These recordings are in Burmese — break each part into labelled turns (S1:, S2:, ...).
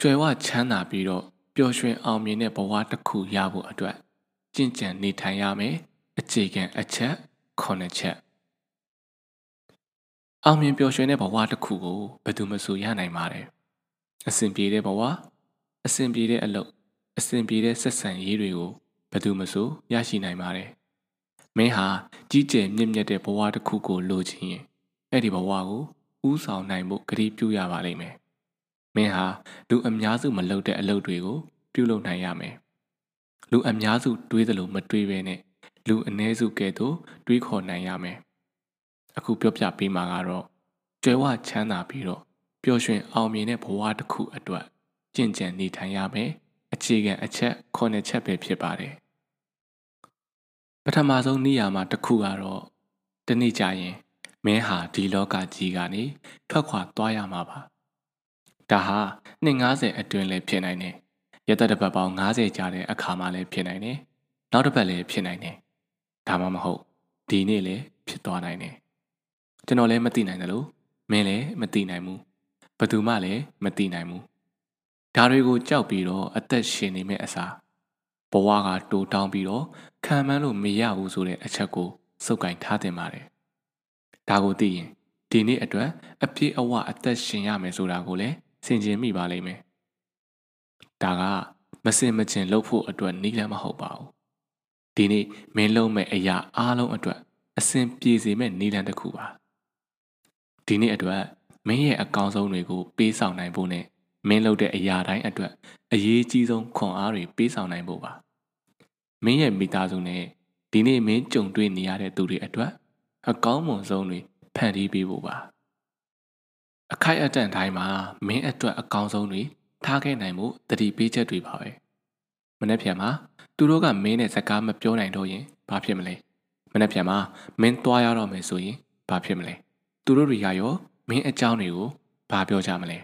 S1: ကြွယ်ဝချမ်းသာပြီးတော့ပျော်ရွှင်အောင်မြင်တဲ့ဘဝတစ်ခုရဖို့အတွက်ကြင်ကြံနေထိုင်ရမယ်အခြေခံအချက်9ချက်အောင်မြင်ပျော်ရွှင်တဲ့ဘဝတစ်ခုကိုဘယ်သူမှဆိုရနိုင်ပါတယ်အဆင်ပြေတဲ့ဘဝအဆင်ပြေတဲ့အလုပ်အဆင်ပြေတဲ့ဆက်ဆံရေးတွေကိုဘယ်သူမှဆိုရရှိနိုင်ပါတယ်မင်းဟာကြီးကျယ်မြင့်မြတ်တဲ့ဘဝတစ်ခုကိုလိုချင်ရင်အဲ့ဒီဘဝကိုဥဆောင်နိုင်ဖို့ကြိပြုရပါလိမ့်မယ် မင်းဟာလူအများစုမလုပ်တဲ့အလုပ်တွေကို ပြုလုပ်နိုင်ရမယ်လူအများစုတွေးသလိုမတွေးဘဲနဲ့လူအ ਨੇ စုကဲ့သို့တွေးခေါ်နိုင်ရမယ်အခုပြောပြပေးမှာကတော့ကျွဲဝချမ်းသာပြီးတော့ပျော်ရွှင်အောင်မြင်တဲ့ဘဝတစ်ခုအတွက်ကြင်ကြံနေထိုင်ရမယ်အခြေခံအချက်ခုနှစ်ချက်ပဲဖြစ်ပါတယ်ပထမဆုံးနေရာမှာတစ်ခုကတော့တနေ့ကျရင်မင်းဟာဒီလောကကြီးကနေထွက်ခွာသွားရမှာပါ ဒါဟာ250အတွင်းလည်းဖြစ်နိုင်တယ်ရသက်တစ်ပတ်ပေါင်း90ကြာတဲ့အခါမှလည်းဖြစ်နိုင်တယ်နောက်တစ်ပတ်လည်းဖြစ်နိုင်တယ်ဒါမှမဟုတ်ဒီနေ့လည်းဖြစ်သွားနိုင်တယ်ကျွန်တော်လည်းမသိနိုင်တယ်လို့မင်းလည်းမသိနိုင်ဘူးဘသူမှလည်းမသိနိုင်ဘူးဒါတွေကိုကြောက်ပြီးတော့အသက်ရှင်နေမဲ့အစားဘဝကတိုးတောင်းပြီးတော့ခံမှန်းလို့မရဘူးဆိုတဲ့အချက်ကိုစုပ်ကင်ထားတင်ပါတယ်ဒါကိုသိရင်ဒီနေ့အတွက်အပြည့်အဝအသက်ရှင်ရမယ်ဆိုတာကိုလည်း ဆင်ခြင်မိပါလိမ့်မယ်ဒါကမစင်မချင်လုပ်ဖို့အတွက်နီးလမ်းမဟုတ်ပါဘူးဒီနေ့မင်းလုံးမဲ့အရာအားလုံးအတွက်အစဉ်ပြေစေမဲ့နီးလမ်းတစ်ခုပါဒီနေ့အတွက်မင်းရဲ့အကောင်းဆုံးတွေကိုပေးဆောင်နိုင်ဖို့နဲ့မင်းလုပ်တဲ့အရာတိုင်းအတွက်အရေးကြီးဆုံးခွန်အားတွေပေးဆောင်နိုင်ဖို့ပါမင်းရဲ့မိသားစုနဲ့ဒီနေ့မင်းကြုံတွေ့နေရတဲ့သူတွေအတွက်အကောင်းမွန်ဆုံးတွေဖန်တီးပေးဖို့ပါ အခိုက်အတန့်တိုင်းမှာမင်းအတွက်အကောင်းဆုံးတွေထားခဲ့နိုင်မှုတတိပေးချက်တွေပါပဲမနေ့ပြန်မှာသူတို့ကမင်းနဲ့စကားမပြောနိုင်တော့ရင်ဘာဖြစ်မလဲမနေ့ပြန်မှာမင်းသွားရတော့မယ်ဆိုရင်ဘာဖြစ်မလဲသူတို့တွေကရောမင်းအကြောင်းတွေကိုဘာပြောကြမလဲ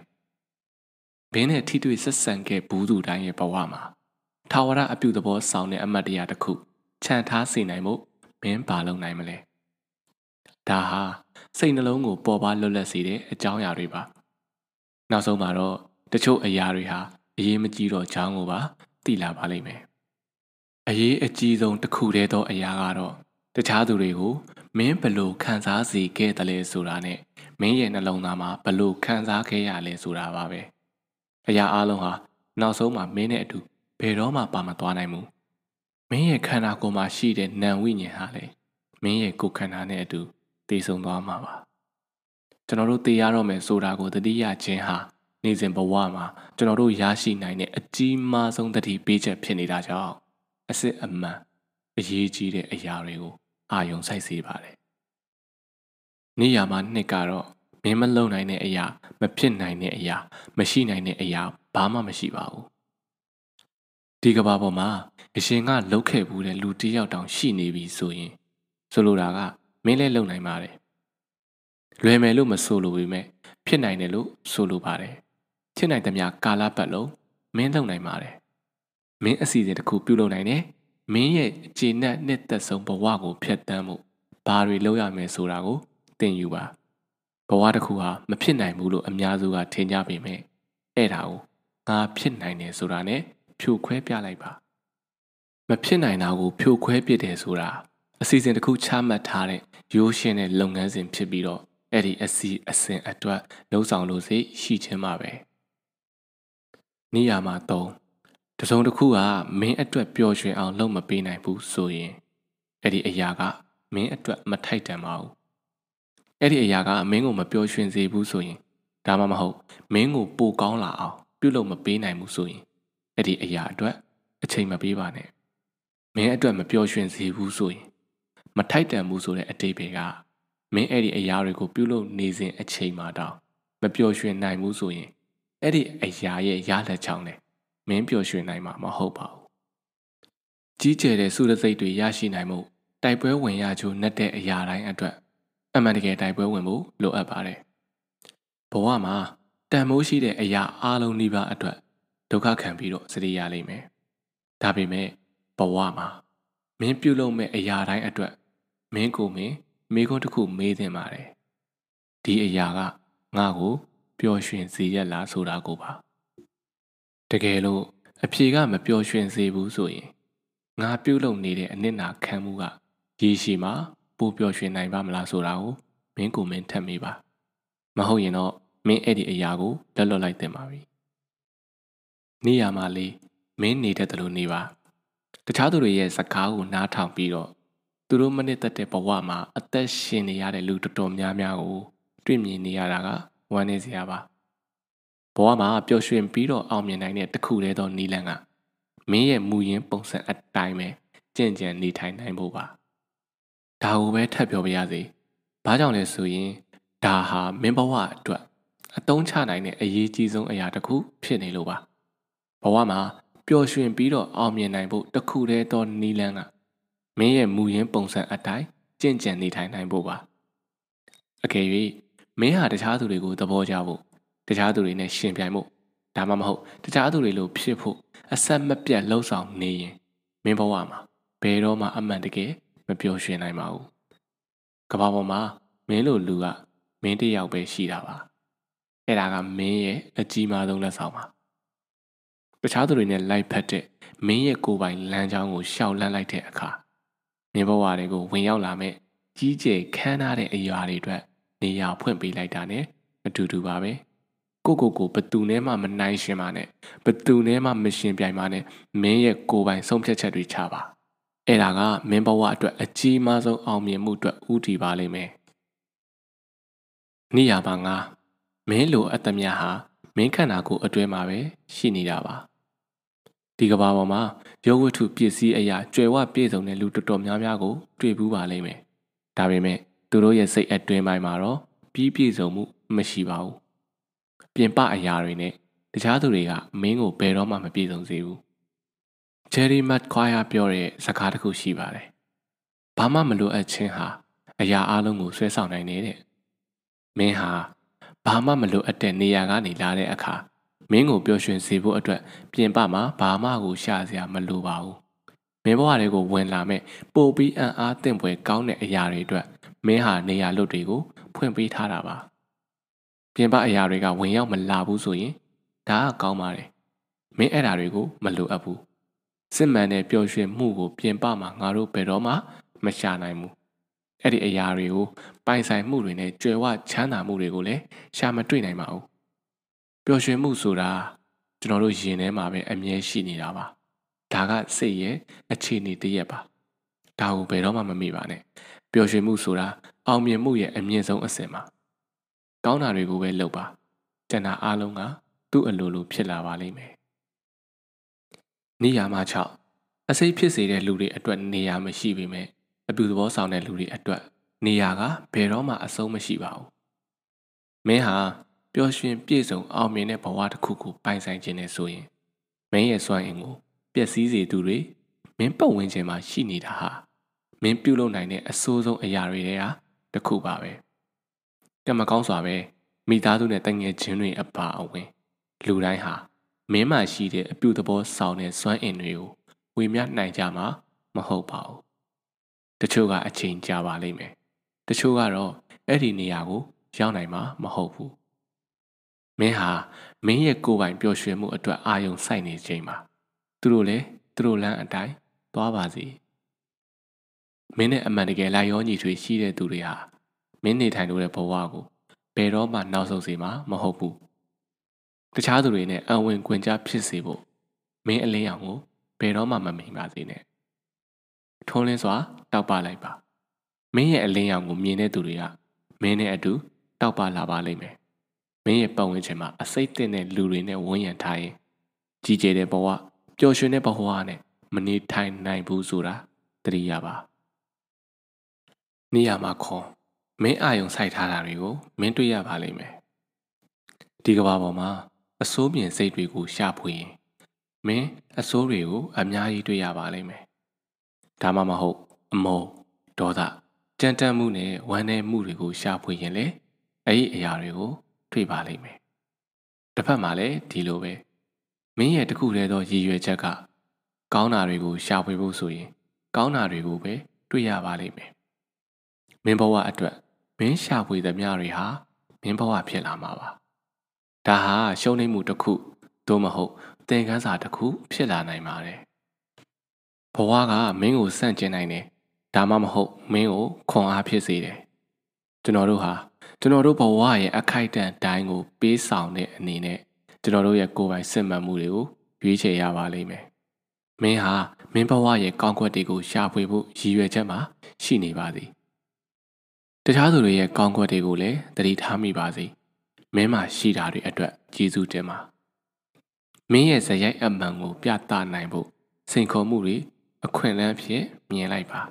S1: မင်းနဲ့ထိတွေ့ဆက်ဆံခဲ့ဘူးသူတိုင်းရဲ့ဘဝမှာထာဝရအပြုသဘောဆောင်တဲ့အမတ်တရားတစ်ခုခြံထားစေနိုင်မှုမင်းပါလုံနိုင်မလဲဒါဟာ စိတ်နှလုံးကိုပေါ်ပါလွတ်လပ်စေတဲ့အကြောင်းအရာတွေပါနောက်ဆုံးမှာတော့တချို့အရာတွေဟာအရေးမကြီးတော့ကြောင်းကိုပါသိလာပါလိမ့်မယ်အရေးအကြီးဆုံးတစ်ခုတည်းသောအရာကတော့တခြားသူတွေကိုမင်းဘလို့ခံစားစေခဲ့တယ်လဲဆိုတာနဲ့မင်းရဲ့နှလုံးသားမှာဘလို့ခံစားခဲ့ရလဲဆိုတာပါပဲအရာအလုံးဟာနောက်ဆုံးမှာမင်းနဲ့အတူဘယ်တော့မှပါမသွားနိုင်ဘူးမင်းရဲ့ခန္ဓာကိုယ်မှာရှိတဲ့နံဝိညာဉ်ဟာလေမင်းရဲ့ကိုယ်ခန္ဓာနဲ့အတူ တည်ဆုံသွားမှာပါကျွန်တော်တို့သိရတော့မယ်ဆိုတာကိုတတိယချင်းဟာနေစဉ်ဘဝမှာကျွန်တော်တို့ရရှိနိုင်တဲ့အကြီးမားဆုံးတတိပေးချက်ဖြစ်နေတာကြောင့်အစ်စ်အမှန်အရေးကြီးတဲ့အရာတွေကိုအာယုံစိုက်စေပါတယ်။နေရာမှာနှစ်ကတော့မင်းမလုံနိုင်တဲ့အရာမဖြစ်နိုင်တဲ့အရာ မရှိနိုင်တဲ့အရာဘာမှမရှိပါဘူး။ဒီကဘာပေါ်မှာအရှင်ကလှုပ်ခဲ့ဘူးတဲ့လူတစ်ယောက်တောင်ရှိနေပြီဆိုရင်ဆိုလိုတာက မင်းလည်းလုံနိုင်ပါတယ်။လွယ်မယ်လို့မဆိုလိုပေမဲ့ဖြစ်နိုင်တယ်လို့ဆိုလိုပါတယ်။ဖြစ်နိုင်သမျှကာလပတ်လုံးမင်းလုံနိုင်ပါတယ်။မင်းအစီအစဉ်တစ်ခုပြုလုပ်နိုင်တယ်။မင်းရဲ့အခြေနက်နှစ်သက်ဆုံးဘဝကိုဖျက်ဆီးမှုဘာတွေလုပ်ရမယ်ဆိုတာကိုသင်ယူပါဘဝတစ်ခုဟာမဖြစ်နိုင်ဘူးလို့အများစုကထင်ကြပေမဲ့အဲ့ဒါကိုငါဖြစ်နိုင်တယ်ဆိုတာနဲ့ဖြိုခွဲပြလိုက်ပါမဖြစ်နိုင်တာကိုဖြိုခွဲပစ်တယ်ဆိုတာ အစီအစဉ်တစ်ခုချမှတ်ထားတဲ့ရိုးရှင်းတဲ့လုပ်ငန်းစဉ်ဖြစ်ပြီးတော့အဲ့ဒီအစီအစဉ်အတွက်လှုံ့ဆော်လို့စိရှိခြင်းမှာပဲနေရာမှာ၃တစုံတစ်ခုကမင်းအတွက်ပျော်ရွှင်အောင်လုပ်မပေးနိုင်ဘူးဆိုရင်အဲ့ဒီအရာကမင်းအတွက်မထိုက်တန်ပါဘူးအဲ့ဒီအရာကမင်းကိုမပျော်ရွှင်စေဘူးဆိုရင်ဒါမှမဟုတ်မင်းကိုပိုကောင်းလာအောင်ပြုလုပ်မပေးနိုင်ဘူးဆိုရင်အဲ့ဒီအရာအတွက်အချိန်မပေးပါနဲ့မင်းအတွက်မပျော်ရွှင်စေဘူးဆိုရင် မထိုက်တန်ဘူးဆိုတဲ့အတိတ်ပဲကမင်းအဲ့ဒီအရာတွေကိုပြုလုပ်နေစဉ်အချိန်မှာတောင်မပျော်ရွှင်နိုင်ဘူးဆိုရင်အဲ့ဒီအရာရဲ့ရလက်ချောင်းနဲ့မင်းပျော်ရွှင်နိုင်မှာမဟုတ်ပါဘူးကြီးကျယ်တဲ့စုရစိတ်တွေရရှိနိုင်မှုတိုက်ပွဲဝင်ရချိုးနှက်တဲ့အရာတိုင်းအတွက်အမှန်တကယ်တိုက်ပွဲဝင်ဖို့လိုအပ်ပါတယ်ဘဝမှာတန်မိုးရှိတဲ့အရာအလုံးနှိပါအတွက်ဒုက္ခခံပြီးတော့စရိရလိမ့်မယ်ဒါပေမဲ့ဘဝမှာမင်းပြုလုပ်မဲ့အရာတိုင်းအတွက် မင်းကိုမင်းမိခွန်းတစ်ခုမေးသင့်ပါတယ်ဒီအရာကငါ့ကိုပျော်ရွှင်စေရလားဆိုတာကိုပါတကယ်လို့အဖြေကမပျော်ရွှင်စေဘူးဆိုရင်ငါပြုတ်လုံနေတဲ့အနစ်နာခံမှုကရေရှည်မှာပိုပျော်ရွှင်နိုင်ပါမလားဆိုတာကိုမင်းကိုမင်းထပ်မိပါမဟုတ်ရင်တော့မင်းအဲ့ဒီအရာကိုလက်လွတ်လိုက်တင်ပါပြီနေရမှာလေးမင်းနေတတ်တယ်လို့နေပါတခြားသူတွေရဲ့စကားကိုနားထောင်ပြီးတော့ သူတို့မနစ်သက်တဲ့ဘဝမှာအသက်ရှင်နေရတဲ့လူတော်တော်များများကိုတွေ့မြင်နေရတာကဝမ်းနည်းစရာပါဘဝမှာပျော်ရွှင်ပြီးတော့အောင်မြင်နိုင်တဲ့တခုတည်းသောနီလန်ကမင်းရဲ့မူရင်းပုံစံအတိုင်းပဲကြင်ကြံနေထိုင်နိုင်ဖို့ပါဒါကိုပဲထပ်ပြောပြရစီဘာကြောင့်လဲဆိုရင်ဒါဟာမင်းဘဝအတွက်အတုံးချနိုင်တဲ့အရေးကြီးဆုံးအရာတစ်ခုဖြစ်နေလို့ပါဘဝမှာပျော်ရွှင်ပြီးတော့အောင်မြင်နိုင်ဖို့တခုတည်းသောနီလန်းက မင်းရဲ့မူရင်းပုံစံအတိုင်းကြင်ကြံနေထိုင်နိုင်ဖို့ပါအကယ်၍မင်းဟာတခြားသူတွေကိုသဘောကျဖို့တခြားသူတွေနဲ့ရှင်ပြိုင်ဖို့ဒါမှမဟုတ်တခြားသူတွေလိုဖြစ်ဖို့အဆက်မပြတ်လှုပ်ဆောင်နေရင်မင်းဘဝမှာဘယ်တော့မှအမှန်တကယ်မပျော်ရွှင်နိုင်ပါဘူးကမ္ဘာပေါ်မှာမင်းလိုလူကမင်းတယောက်ပဲရှိတာပါအဲ့ဒါကမင်းရဲ့အကြီးမားဆုံးလက်ဆောင်ပါတခြားသူတွေနဲ့လိုက်ဖက်တဲ့မင်းရဲ့ကိုယ်ပိုင်လမ်းကြောင်းကိုရှောက်လန်းလိုက်တဲ့အခါ မင်းဘဝတွေကိုဝင်ရောက်လာမဲ့ကြီးကျယ်ခမ်းနားတဲ့အရာတွေအတွက်နေရာဖွင့်ပေးလိုက်တာ ਨੇ အတူတူပါပဲကိုကိုကိုဘသူနဲ့မှမနိုင်ရှင်ပါနဲ့ဘသူနဲ့မှမရှင်ပြိုင်ပါနဲ့မင်းရဲ့ကိုယ်ပိုင်ဆုံးဖြတ်ချက်တွေချပါအဲ့ဒါကမင်းဘဝအတွက်အကြီးမားဆုံးအောင်မြင်မှုအတွက်ဥတည်ပါလိမ့်မယ်နေရပါငါမင်းလိုအတ္တမြဟာမင်းခန္ဓာကိုယ်အတွင်းမှာပဲရှိနေတာပါ ဒီကဘာပေါ်မှာရုပ်ဝတ္ထုပစ္စည်းအရာကျွယ်ဝပြည့်စုံတဲ့လူတော်တော်များများကိုတွေ့ဘူးပါလိမ့်မယ်ဒါပေမဲ့သူတို့ရဲ့စိတ်အတွင်းပိုင်းမှာတော့ပြီးပြည့်စုံမှုမရှိပါဘူးပြင်ပအရာတွေနဲ့တခြားသူတွေကမင်းကိုဘယ်တော့မှမပြည့်စုံစေဘူးဂျယ်ရီမတ်ခွာယာပြောတဲ့စကားတစ်ခုရှိပါတယ်ဘာမှမလိုအပ်ခြင်းဟာအရာအလုံးကိုဆွဲဆောင်နိုင်နေတဲ့မင်းဟာဘာမှမလိုအပ်တဲ့နေရာကနေလာတဲ့အခါ မင်းကိုပျော်ရွှင်စေဖို့အတွက်ပြင်ပမှာဘာမှကိုရှာစရာမလိုပါဘူးမင်းဘဝတွေကိုဝင်လာမဲ့ပိုပြီးအံ့အားသင့်ဖွယ်ကောင်းတဲ့အရာတွေအတွက်မင်းဟာနေရာလွတ်တွေကိုဖွင့်ပေးထားတာပါပြင်ပအရာတွေကဝင်ရောက်မလာဘူးဆိုရင်ဒါကကောင်းပါတယ်မင်းအဲ့ဓာတွေကိုမလိုအပ်ဘူးစစ်မှန်တဲ့ပျော်ရွှင်မှုကိုပြင်ပမှာငါတို့ဘယ်တော့မှမရှာနိုင်ဘူးအဲ့ဒီအရာတွေကိုပိုင်ဆိုင်မှုတွေနဲ့ကြွယ်ဝချမ်းသာမှုတွေကိုလည်းရှာမတွေ့နိုင်ပါဘူး ပျော်ရွှင်မှုဆိုတာကျွန်တော်တို့ရင်ထဲမှာပဲအမြဲရှိနေတာပါဒါကစိတ်ရဲ့အခြေအနေတရက်ပါဒါကိုဘယ်တော့မှမမေ့ပါနဲ့ပျော်ရွှင်မှုဆိုတာအောင်မြင်မှုရဲ့အမြင့်ဆုံးအဆင့်ပါကောင်းတာတွေကိုပဲလုပ်ပါကျန်တာအားလုံးကသူ့အလိုလိုဖြစ်လာပါလိမ့်မယ်နေရာမှာ6အစိတ်ဖြစ်စေတဲ့လူတွေအတွက်နေရာမရှိပေမဲ့အပူသဘောဆောင်တဲ့လူတွေအတွက်နေရာကဘယ်တော့မှအဆုံးမရှိပါဘူးမင်းဟာ ပျော်ရွှင်ပြည့်စုံအောင်မြင်တဲ့ဘဝတစ်ခုကိုပိုင်ဆိုင်ခြင်းနဲ့ဆိုရင်မင်းရဲ့စွမ်းအင်ကိုပျက်စီးစေသူတွေမင်းပတ်ဝန်းကျင်မှာရှိနေတာဟာမင်းပြုလုပ်နိုင်တဲ့အဆိုးဆုံးအရာတွေထဲဟာတစ်ခုပါပဲကံမကောင်းစွာပဲမိသားစုနဲ့တငယ်ချင်းတွေအပါအဝင်လူတိုင်းဟာမင်းမှရှိတဲ့အပြုသဘောဆောင်တဲ့စွမ်းအင်တွေကိုဝေမျှနိုင်ကြမှာမဟုတ်ပါဘူးတချို့ကအချိန်ကြာပါလိမ့်မယ်တချို့ကတော့အဲ့ဒီနေရာကိုရောက်နိုင်မှာမဟုတ်ဘူး မင်းဟာမင်းရဲ့ကိုယ်ပိုင်ပျော်ရွှင်မှုအတွက်အာရုံစိုက်နေချိန်မှာသူတို့လည်းသူတို့လမ်းအတိုင်းသွားပါစေမင်းနဲ့အမှန်တကယ်လိုက်ရောညီထွေရှိတဲ့သူတွေဟာမင်းနေထိုင်လို့တဲ့ဘဝကိုဘယ်တော့မှနောက်ဆုတ်စေမှာမဟုတ်ဘူးတခြားသူတွေနဲ့အဝင်ခွင်ကြဖြစ်စေဖို့မင်းအလင်းရောင်ကိုဘယ်တော့မှမမိန်ပါစေနဲ့ထုံးလင်းစွာတောက်ပလိုက်ပါမင်းရဲ့အလင်းရောင်ကိုမြင်တဲ့သူတွေကမင်းနဲ့အတူတောက်ပလာပါလိမ့်မယ် မင်းရဲ့ပတ်ဝန်းကျင်မှာအစိတ်တင်တဲ့လူတွေနဲ့ဝန်းရံထားရင်ကြီးကျယ်တဲ့ဘဝပျော်ရွှင်တဲ့ဘဝနဲ့မနေထိုင်နိုင်ဘူးဆိုတာသတိရပါနေရမှာခွန်မင်းအာယုံစိုက်ထားတာတွေကိုမင်းတွေ့ရပါလိမ့်မယ်ဒီကဘာပေါ်မှာအစိုးမြင်စိတ်တွေကိုရှာဖွေရင်မင်းအစိုးတွေကိုအများကြီးတွေ့ရပါလိမ့်မယ်ဒါမှမဟုတ်အမောဒေါသကြမ်းတမ်းမှုနဲ့ဝမ်းနည်းမှုတွေကိုရှာဖွေရင်လေအဲ့ဒီအရာတွေကို တွေ့ပါလိမ့်မယ်တစ်ဖက်မှာလည်းဒီလိုပဲမင်းရဲ့တခုတည်းသောရည်ရွယ်ချက်က ကောင်းတာတွေကိုရှာဖွေဖို့ဆိုရင် ကောင်းတာတွေကိုပဲတွေ့ရပါလိမ့်မယ်မင်းဘဝအတွက်မင်းရှာဖွေသမျှတွေဟာမင်းဘဝဖြစ်လာမှာပါဒါဟာရှုံးနိမှုတစ်ခုသို့မဟုတ်သင်ခန်းစာတစ်ခုဖြစ်လာနိုင်ပါတယ်ဘဝကမင်းကိုစန့်ကျင်နိုင်တယ်ဒါမှမဟုတ်မင်းကိုခွန်အားဖြစ်စေတယ်ကျွန်တော်တို့ဟာ ကျွန်တော်တို့ဘဝရဲ့အခိုက်အတန့်တိုင်းကို ပေးဆောင်တဲ့အနေနဲ့ကျွန်တော်တို့ရဲ့ကိုယ်ပိုင်စစ်မှန်မှုတွေကိုရွေးချယ်ရပါလိမ့်မယ်မင်းဟာမင်းဘဝရဲ့ကောင်းကွက်တွေကိုရှာဖွေဖို့ရည်ရွယ်ချက်မှာရှိနေပါသည်တခြားသူတွေရဲ့ကောင်းကွက်တွေကိုလည်းသတိထားမိပါစေမင်းမှာရှိတာတွေအတွက်ကျေးဇူးတင်ပါမင်းရဲ့ဇယိုက်အမှန်ကို ပြသနိုင်ဖို့စိန်ခေါ်မှုတွေအခွင့်အလမ်းဖြစ်မြင်လိုက်ပါ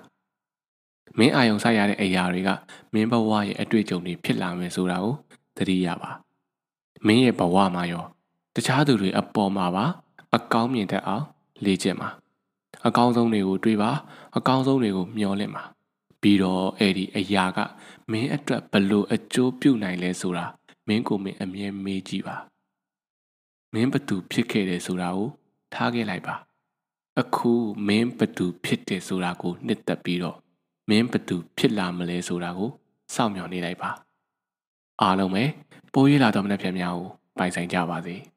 S1: မင်းအာယုံဆိုင်ရတဲ့အရာတွေကမင်းဘဝရဲ့အတွေ့အကြုံတွေဖြစ်လာမယ်ဆိုတာကိုသတိရပါမင်းရဲ့ဘဝမှာရောတခြားသူတွေအပေါ်မှာပါအကောင်းမြင်တတ်အောင်လေ့ကျင့်ပါအကောင်းဆုံးတွေကိုတွေးပါအကောင်းဆုံးတွေကိုမျှော်လင့်ပါပြီးတော့အဲ့ဒီအရာကမင်းအတွက်ဘလို့အကျိုးပြုနိုင်လဲဆိုတာမင်းကိုမင်းအမြဲမေးကြည့်ပါမင်းဘသူဖြစ်ခဲ့တယ်ဆိုတာကိုထားခဲ့လိုက်ပါ အခုမင်းဘသူဖြစ်တယ်ဆိုတာကိုနှစ်သက်ပြီးတော့ မင်းဘသူဖြစ်လာမလဲဆိုတာကိုစောင့်မျှော်နေလိုက်ပါအားလုံးပဲပိုးရလာတော်မတဲ့ဖြစ်များကိုပိုင်ဆိုင်ကြပါစေ။